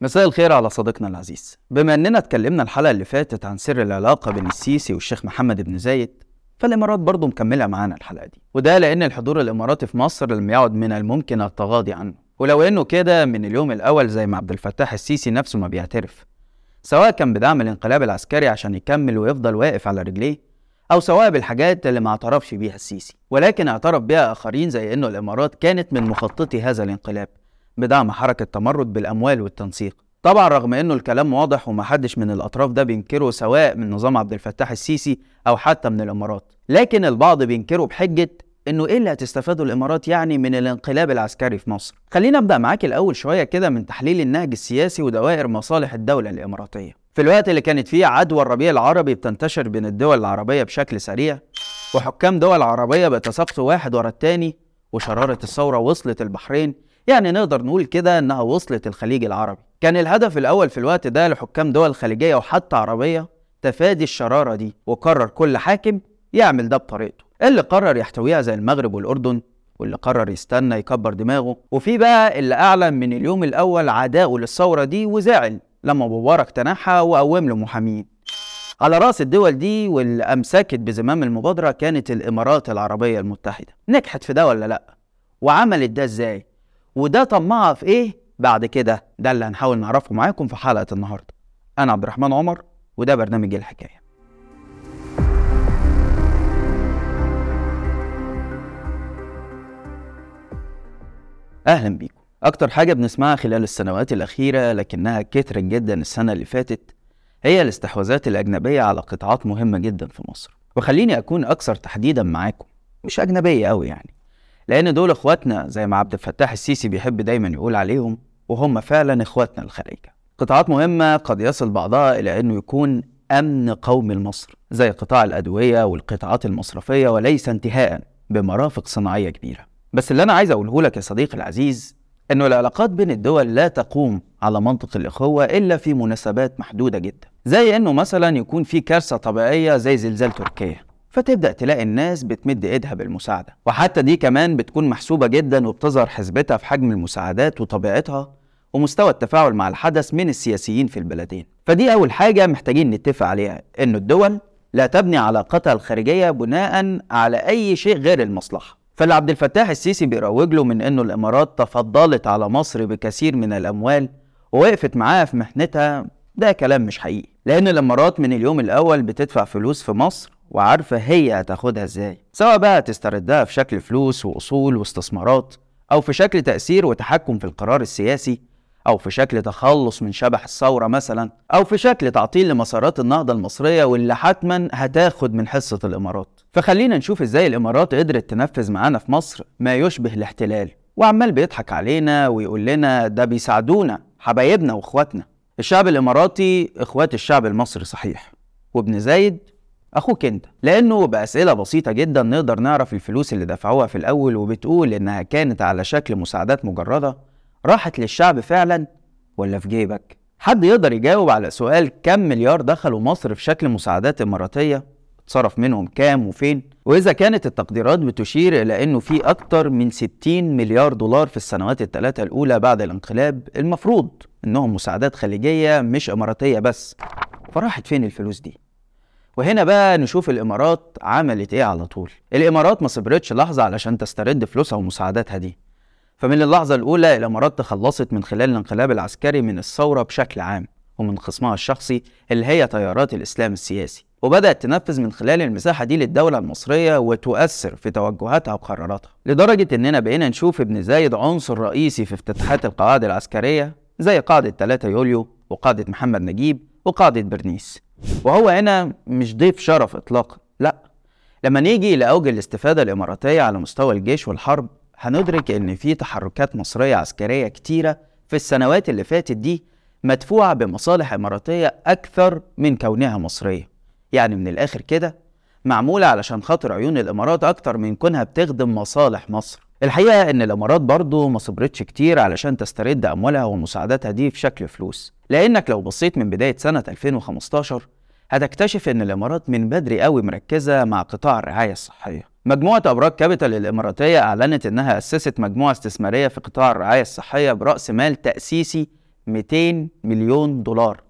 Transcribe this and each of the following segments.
مساء الخير على صديقنا العزيز. بما أننا اتكلمنا الحلقة اللي فاتت عن سر العلاقة بين السيسي والشيخ محمد بن زايد فالإمارات برضه مكملة معانا الحلقة دي. وده لأن الحضور الإماراتي في مصر لم يعد من الممكن التغاضي عنه. ولو إنه كده من اليوم الأول زي ما عبد الفتاح السيسي نفسه ما بيعترف. سواء كان بدعم الانقلاب العسكري عشان يكمل ويفضل واقف على رجليه أو سواء بالحاجات اللي ما اعترفش بيها السيسي. ولكن اعترف بيها آخرين زي إنه الإمارات كانت من مخططي هذا الانقلاب. بدعم حركة تمرد بالأموال والتنسيق. طبعا رغم إنه الكلام واضح ومحدش من الأطراف ده بينكره سواء من نظام عبد الفتاح السيسي أو حتى من الإمارات. لكن البعض بينكره بحجة إنه إيه اللي هتستفاده الإمارات يعني من الانقلاب العسكري في مصر. خلينا أبدأ معاك الأول شوية كده من تحليل النهج السياسي ودوائر مصالح الدولة الإماراتية. في الوقت اللي كانت فيه عدوى الربيع العربي بتنتشر بين الدول العربية بشكل سريع وحكام دول عربية بيتساقطوا واحد ورا التاني وشرارة الثورة وصلت البحرين يعني نقدر نقول كده إنها وصلت الخليج العربي. كان الهدف الأول في الوقت ده لحكام دول خليجية وحتى عربية تفادي الشرارة دي وقرر كل حاكم يعمل ده بطريقته. اللي قرر يحتويها زي المغرب والأردن واللي قرر يستنى يكبر دماغه. وفي بقى اللي أعلن من اليوم الأول عداؤه للثورة دي وزعل لما مبارك تنحى وقوم له محامين. على رأس الدول دي واللي امسكت بزمام المبادرة كانت الإمارات العربية المتحدة. نجحت في ده ولا لأ؟ وعملت ده إزاي؟ وده طمعها في إيه؟ بعد كده ده اللي هنحاول نعرفه معاكم في حلقة النهارده. أنا عبد الرحمن عمر وده برنامج الحكاية. أهلا بيكم. أكتر حاجة بنسمعها خلال السنوات الأخيرة لكنها كترت جدا السنة اللي فاتت هي الاستحواذات الأجنبية على قطاعات مهمة جدا في مصر. وخليني أكون أكثر تحديدا معاكم. مش أجنبية قوي يعني. لأن دول إخواتنا زي ما عبد الفتاح السيسي بيحب دايما يقول عليهم وهم فعلا إخواتنا الخليجة. قطاعات مهمة قد يصل بعضها إلى إنه يكون أمن قومي لمصر زي قطاع الأدوية والقطاعات المصرفية وليس انتهاء بمرافق صناعية كبيرة. بس اللي أنا عايز أقوله لك يا صديقي العزيز إنه العلاقات بين الدول لا تقوم على منطق الإخوة إلا في مناسبات محدودة جدا. زي إنه مثلا يكون في كارثة طبيعية زي زلزال تركيا. فتبدأ تلاقي الناس بتمد إيدها بالمساعدة. وحتى دي كمان بتكون محسوبة جدا وبتظهر حسبتها في حجم المساعدات وطبيعتها ومستوى التفاعل مع الحدث من السياسيين في البلدين. فدي أول حاجة محتاجين نتفق عليها إنه الدول لا تبني علاقتها الخارجية بناء على أي شيء غير المصلحة. فاللي عبد الفتاح السيسي بيروج له من إنه الإمارات تفضلت على مصر بكثير من الأموال ووقفت معاها في محنتها ده كلام مش حقيقي. لأن الإمارات من اليوم الأول بتدفع فلوس في مصر وعارفة هي هتاخدها إزاي سواء بقى تستردها في شكل فلوس وأصول واستثمارات أو في شكل تأثير وتحكم في القرار السياسي أو في شكل تخلص من شبح الثورة مثلا أو في شكل تعطيل لمسارات النهضة المصرية واللي حتما هتاخد من حصة الإمارات. فخلينا نشوف إزاي الإمارات قدرت تنفذ معانا في مصر ما يشبه الاحتلال وعمال بيضحك علينا ويقول لنا ده بيساعدونا حبايبنا وإخواتنا. الشعب الإماراتي إخوات الشعب المصري صحيح. وابن زايد أخوك أنت لأنه بأسئلة بسيطة جدا نقدر نعرف الفلوس اللي دفعوها في الأول وبتقول إنها كانت على شكل مساعدات مجردة راحت للشعب فعلا ولا في جيبك؟ حد يقدر يجاوب على سؤال كم مليار دخلوا مصر في شكل مساعدات إماراتية؟ اتصرف منهم كام وفين؟ وإذا كانت التقديرات بتشير إلى إنه في أكتر من 60 مليار دولار في السنوات الثلاثه الأولى بعد الانقلاب المفروض إنهم مساعدات خليجية مش إماراتية بس. فراحت فين الفلوس دي؟ وهنا بقى نشوف الإمارات عملت إيه على طول. الإمارات ما صبرتش لحظة علشان تسترد فلوسها ومساعداتها دي. فمن اللحظة الأولى الإمارات تخلصت من خلال الانقلاب العسكري من الثورة بشكل عام ومن خصمها الشخصي اللي هي تيارات الإسلام السياسي. وبدأت تنفذ من خلال المساحة دي للدولة المصرية وتؤثر في توجهاتها وقراراتها. لدرجة إننا بقينا نشوف ابن زايد عنصر رئيسي في افتتاحات القواعد العسكرية زي قاعدة 3 يوليو وقاعدة محمد نجيب وقاعدة برنيس. وهو هنا مش ضيف شرف اطلاقا لا. لما نيجي لأوج الاستفادة الإماراتية على مستوى الجيش والحرب هندرك إن في تحركات مصرية عسكرية كتيرة في السنوات اللي فاتت دي مدفوعة بمصالح إماراتية أكثر من كونها مصرية. يعني من الآخر كده معمولة علشان خاطر عيون الإمارات أكتر من كونها بتخدم مصالح مصر. الحقيقة إن الإمارات برضو ما صبرتش كتير علشان تسترد أموالها ومساعداتها دي في شكل فلوس. لأنك لو بصيت من بداية سنة 2015 هتكتشف إن الإمارات من بدري قوي مركزة مع قطاع الرعاية الصحية. مجموعة أبراج كابيتال الإماراتية أعلنت إنها أسست مجموعة استثمارية في قطاع الرعاية الصحية برأس مال تأسيسي 200 مليون دولار.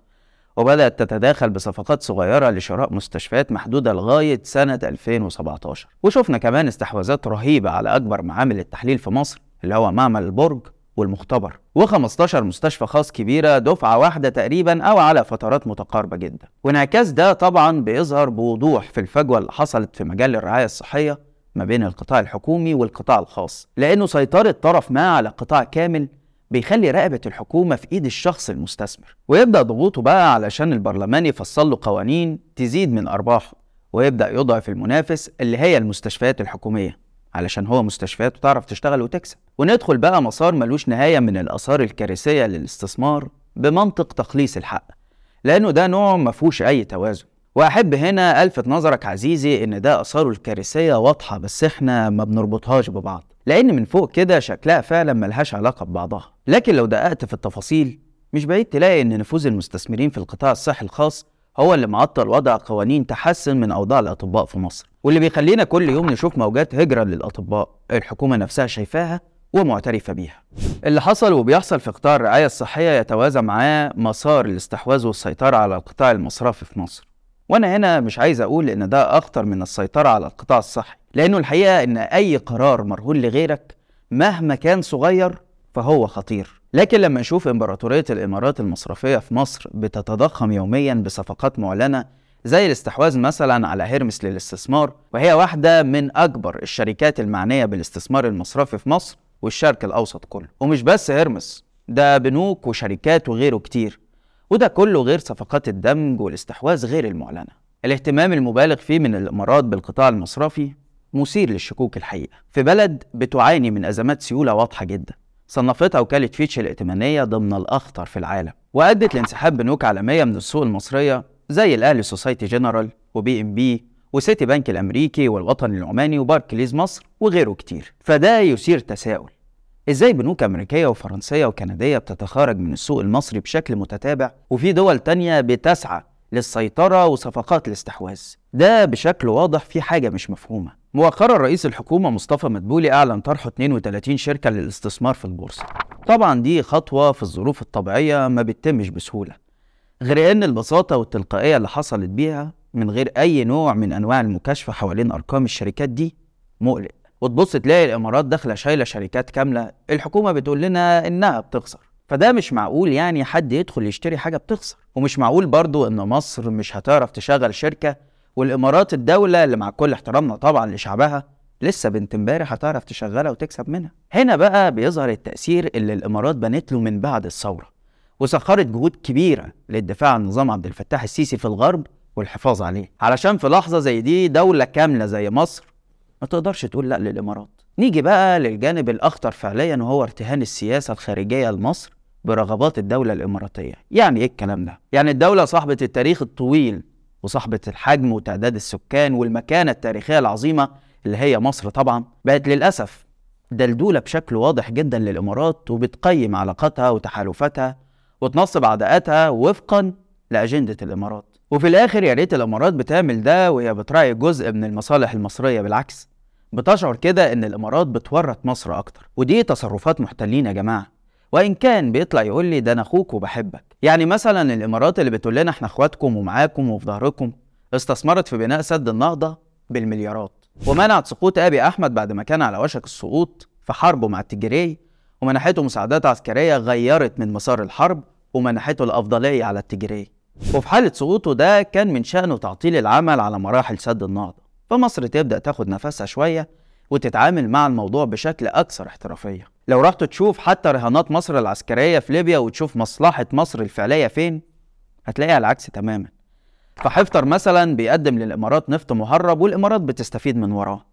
وبدأت تتداخل بصفقات صغيرة لشراء مستشفيات محدودة لغاية سنة 2017 وشفنا كمان استحواذات رهيبة على أكبر معامل التحليل في مصر اللي هو معمل البرج والمختبر. و15 مستشفى خاص كبيرة دفعة واحدة تقريبا أو على فترات متقاربة جدا. وانعكاس ده طبعا بيظهر بوضوح في الفجوة اللي حصلت في مجال الرعاية الصحية ما بين القطاع الحكومي والقطاع الخاص لأنه سيطرة طرف ما على قطاع كامل بيخلي رقبة الحكومة في إيد الشخص المستثمر ويبدأ ضغوطه بقى علشان البرلمان يفصل له قوانين تزيد من أرباحه ويبدأ يضعف المنافس اللي هي المستشفيات الحكومية علشان هو مستشفيات وتعرف تشتغل وتكسب. وندخل بقى مسار ملوش نهاية من الآثار الكارثية للاستثمار بمنطق تخليص الحق لأنه ده نوع مفهوش أي توازن. وأحب هنا ألفت نظرك عزيزي إن ده آثاره الكارثية واضحة بس إحنا ما بنربطهاش ببعض لأن من فوق كده شكلها فعلا ملهاش علاقة ببعضها. لكن لو دققت في التفاصيل مش بعيد تلاقي إن نفوذ المستثمرين في القطاع الصحي الخاص هو اللي معطل وضع قوانين تحسن من أوضاع الأطباء في مصر. واللي بيخلينا كل يوم نشوف موجات هجرة للأطباء الحكومة نفسها شايفاها ومعترفة بيها. اللي حصل وبيحصل في قطاع الرعاية الصحية يتوازى معاه مسار الاستحواذ والسيطرة على القطاع المصرفي في مصر. وأنا هنا مش عايز أقول ان ده اخطر من السيطرة على القطاع الصحي لأنه الحقيقة ان اي قرار مرهون لغيرك مهما كان صغير فهو خطير. لكن لما نشوف امبراطورية الامارات المصرفية في مصر بتتضخم يوميا بصفقات معلنة زي الاستحواذ مثلا على هيرمس للاستثمار وهي واحدة من أكبر الشركات المعنية بالاستثمار المصرفي في مصر والشرق الأوسط كله. ومش بس هيرمس ده بنوك وشركات وغيره كتير. وده كله غير صفقات الدمج والاستحواذ غير المعلنة. الاهتمام المبالغ فيه من الإمارات بالقطاع المصرفي مثير للشكوك الحقيقة. في بلد بتعاني من أزمات سيولة واضحة جدا صنفتها وكالة فيتش الائتمانية ضمن الأخطر في العالم وأدت لانسحاب بنوك عالمية من السوق المصرية زي الأهلي سوسايتي جنرال و BNP وسيتي بنك الأمريكي والوطني العماني وباركليز مصر وغيره كتير. فده يثير تساؤل. إزاي بنوك أمريكية وفرنسية وكندية بتتخارج من السوق المصري بشكل متتابع وفي دول تانية بتسعى للسيطرة وصفقات الاستحواذ؟ ده بشكل واضح في حاجة مش مفهومة. مؤخرا رئيس الحكومة مصطفى مدبولي أعلن طرح 32 شركة للاستثمار في البورصة. طبعا دي خطوة في الظروف الطبيعية ما بتتمش بسهولة غير إن البساطة والتلقائية اللي حصلت بيها من غير أي نوع من أنواع المكاشفة حوالين أرقام الشركات دي مقلق. وتبص تلاقي الإمارات داخلة شايلة شركات كاملة الحكومة بتقول لنا إنها بتخسر. فده مش معقول يعني حد يدخل يشتري حاجة بتخسر. ومش معقول برضو إن مصر مش هتعرف تشغل شركة والإمارات الدولة اللي مع كل احترامنا طبعا لشعبها لسه بنت امبارح هتعرف تشغلها وتكسب منها. هنا بقى بيظهر التأثير اللي الإمارات بنت له من بعد الثورة وسخرت جهود كبيرة للدفاع عن نظام عبد الفتاح السيسي في الغرب والحفاظ عليه. علشان في لحظة زي دي دولة كاملة زي مصر ما تقدرش تقول لا للإمارات. نيجي بقى للجانب الأخطر فعليا وهو ارتهان السياسة الخارجية لمصر برغبات الدولة الإماراتية. يعني إيه الكلام ده؟ يعني الدولة صاحبة التاريخ الطويل وصاحبة الحجم وتعداد السكان والمكانة التاريخية العظيمة اللي هي مصر طبعا بقت للأسف دلدولة بشكل واضح جدا للإمارات وبتقيم علاقاتها وتحالفاتها وتنصب عداءاتها وفقا لأجندة الإمارات. وفي الآخر يا ريت الإمارات بتعمل ده وهي بتراعي جزء من المصالح المصرية بالعكس بتشعر كده إن الإمارات بتورط مصر أكتر. ودي تصرفات محتلين يا جماعة. وإن كان بيطلع يقول لي ده أنا أخوك وبحبك. يعني مثلا الإمارات اللي بتقول لنا إحنا إخواتكم ومعاكم وفي ظهركم استثمرت في بناء سد النهضة بالمليارات. ومنعت سقوط أبي أحمد بعد ما كان على وشك السقوط في حربه مع التجري ومنحته مساعدات عسكرية غيرت من مسار الحرب ومنحته الأفضلية على التجري. وفي حالة سقوطه ده كان من شأنه تعطيل العمل على مراحل سد النهضة. فمصر تبدأ تاخد نفسها شوية وتتعامل مع الموضوع بشكل أكثر احترافية. لو رحت تشوف حتى رهانات مصر العسكرية في ليبيا وتشوف مصلحة مصر الفعلية فين هتلاقيها العكس تماما. فحفتر مثلا بيقدم للإمارات نفط مهرب والإمارات بتستفيد من وراه.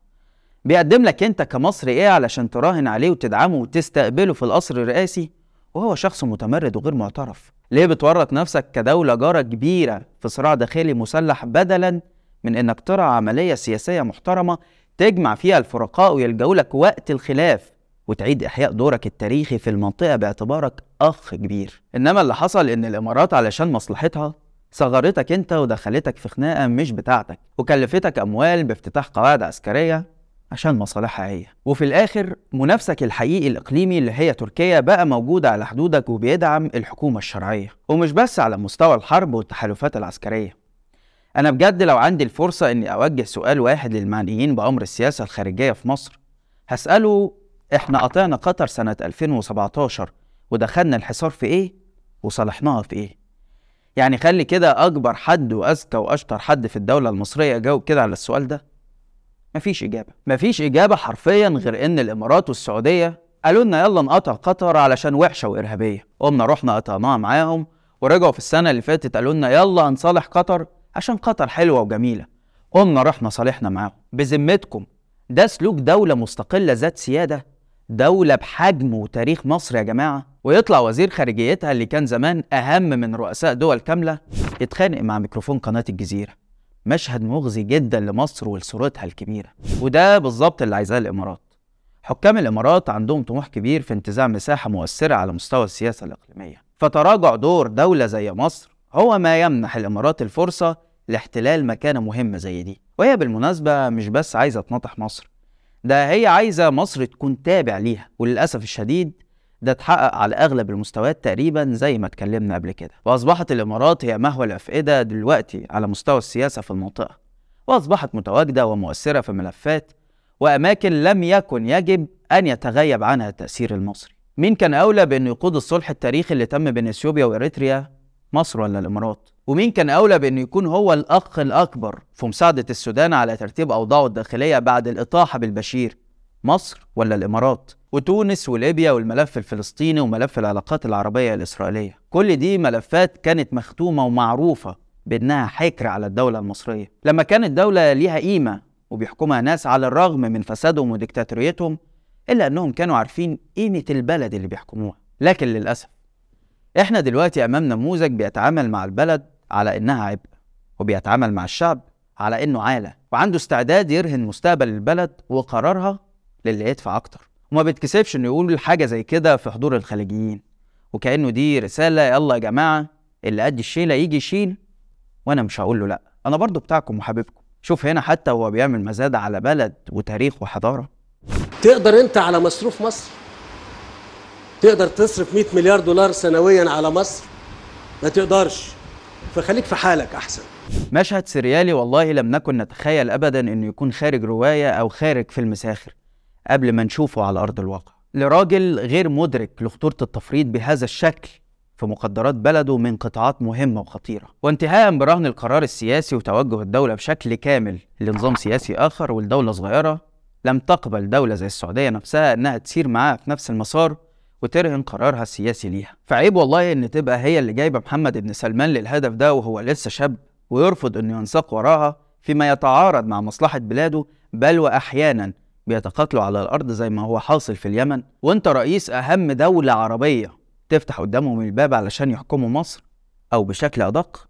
بيقدم لك أنت كمصري إيه علشان تراهن عليه وتدعمه وتستقبله في القصر الرئاسي؟ وهو شخص متمرد وغير معترف. ليه بتورط نفسك كدولة جارة كبيرة في صراع داخلي مسلح بدلا من إنك ترى عملية سياسية محترمة تجمع فيها الفرقاء ويلجأوا لك وقت الخلاف وتعيد إحياء دورك التاريخي في المنطقة باعتبارك أخ كبير. إنما اللي حصل إن الإمارات علشان مصلحتها صغرتك أنت ودخلتك في خناقة مش بتاعتك وكلفتك أموال بافتتاح قواعد عسكرية عشان مصالحها هي. وفي الآخر منافسك الحقيقي الإقليمي اللي هي تركيا بقى موجود على حدودك وبيدعم الحكومة الشرعية. ومش بس على مستوى الحرب والتحالفات العسكرية. أنا بجد لو عندي الفرصة إني أوجه سؤال واحد للمعنيين بأمر السياسة الخارجية في مصر هسأله إحنا قطعنا قطر سنة 2017 ودخلنا الحصار في إيه؟ وصالحناها في إيه؟ يعني خلي كده أكبر حد وأذكى وأشطر حد في الدولة المصرية جاوب كده على السؤال ده. مفيش إجابة. مفيش إجابة حرفيا غير إن الإمارات والسعودية قالوا لنا يلا نقطع قطر علشان وحشة وإرهابية. قمنا رحنا قطعناها معاهم ورجعوا في السنة اللي فاتت قالوا لنا يلا هنصالح قطر عشان قطر حلوة وجميلة. قمنا رحنا صالحنا معاهم. بذمتكم ده سلوك دولة مستقلة ذات سيادة دولة بحجم وتاريخ مصر يا جماعة. ويطلع وزير خارجيتها اللي كان زمان أهم من رؤساء دول كاملة يتخانق مع ميكروفون قناة الجزيرة. مشهد مغزي جدا لمصر ولصورتها الكبيرة وده بالظبط اللي عايزاه الإمارات. حكام الإمارات عندهم طموح كبير في انتزاع مساحة مؤثرة على مستوى السياسة الإقليمية. فتراجع دور دولة زي مصر هو ما يمنح الإمارات الفرصة لاحتلال مكانة مهمة زي دي. وهي بالمناسبة مش بس عايزة تنطح مصر ده هي عايزة مصر تكون تابع ليها وللأسف الشديد ده اتحقق على أغلب المستويات تقريبا زي ما اتكلمنا قبل كده. وأصبحت الإمارات هي مهوى الأفئدة دلوقتي على مستوى السياسة في المنطقة. وأصبحت متواجدة ومؤثرة في ملفات وأماكن لم يكن يجب أن يتغيب عنها التأثير المصري. مين كان أولى بأنه يقود الصلح التاريخي اللي تم بين إثيوبيا وإريتريا؟ مصر ولا الإمارات؟ ومين كان أولى بأنه يكون هو الأخ الأكبر في مساعدة السودان على ترتيب أوضاعه الداخلية بعد الإطاحة بالبشير؟ مصر ولا الإمارات؟ وتونس وليبيا والملف الفلسطيني وملف العلاقات العربية الإسرائيلية. كل دي ملفات كانت مختومة ومعروفة بأنها حكر على الدولة المصرية. لما كانت دولة ليها قيمة وبيحكمها ناس على الرغم من فسادهم وديكتاتوريتهم إلا أنهم كانوا عارفين قيمة البلد اللي بيحكموها. لكن للأسف إحنا دلوقتي أمام نموذج بيتعامل مع البلد على إنها عبء وبيتعامل مع الشعب على إنه عالة وعنده استعداد يرهن مستقبل البلد وقرارها للي يدفع أكتر. وما بيتكسفش إنه يقول حاجة زي كده في حضور الخليجيين. وكأنه دي رسالة يلا يا جماعة اللي قد الشيلة يجي يشيل وأنا مش هقول له لأ. أنا برضو بتاعكم وحبيبكم. شوف هنا حتى هو بيعمل مزاد على بلد وتاريخ وحضارة. تقدر أنت على مصروف مصر؟ تقدر تصرف 100 مليار دولار سنويا على مصر؟ ما تقدرش. فخليك في حالك أحسن. مشهد سريالي والله لم نكن نتخيل أبدا إنه يكون خارج رواية أو خارج فيلم ساخر. قبل ما نشوفه على أرض الواقع. لراجل غير مدرك لخطورة التفريط بهذا الشكل في مقدرات بلده من قطاعات مهمة وخطيرة. وانتهاء برهن القرار السياسي وتوجه الدولة بشكل كامل لنظام سياسي آخر والدولة صغيرة لم تقبل دولة زي السعودية نفسها إنها تسير معاها في نفس المسار وترهن قرارها السياسي ليها. فعيب والله إن تبقى هي اللي جايبة محمد بن سلمان للهدف ده وهو لسه شاب ويرفض إنه ينساق وراها فيما يتعارض مع مصلحة بلاده بل وأحيانا بيتقاتلوا على الأرض زي ما هو حاصل في اليمن. وأنت رئيس أهم دولة عربية تفتح قدامهم الباب علشان يحكموا مصر أو بشكل أدق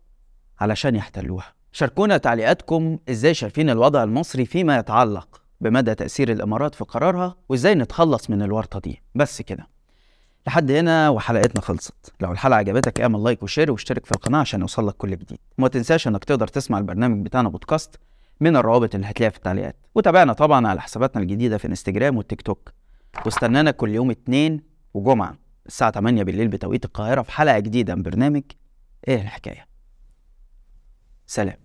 علشان يحتلوها. شاركونا تعليقاتكم إزاي شايفين الوضع المصري فيما يتعلق بمدى تأثير الإمارات في قرارها وإزاي نتخلص من الورطة دي. بس كده. لحد هنا وحلقتنا خلصت. لو الحلقة عجبتك اعمل like و share واشترك في القناة عشان يوصلك كل جديد. وما تنساش إنك تقدر تسمع البرنامج بتاعنا بودكاست من الروابط اللي هتلاقيها في التعليقات. وتابعنا طبعا على حساباتنا الجديدة في انستجرام والتيك توك. واستنانا كل يوم اتنين وجمعة الساعة 8 بالليل بتوقيت القاهرة في حلقة جديدة من برنامج إيه الحكاية. سلام.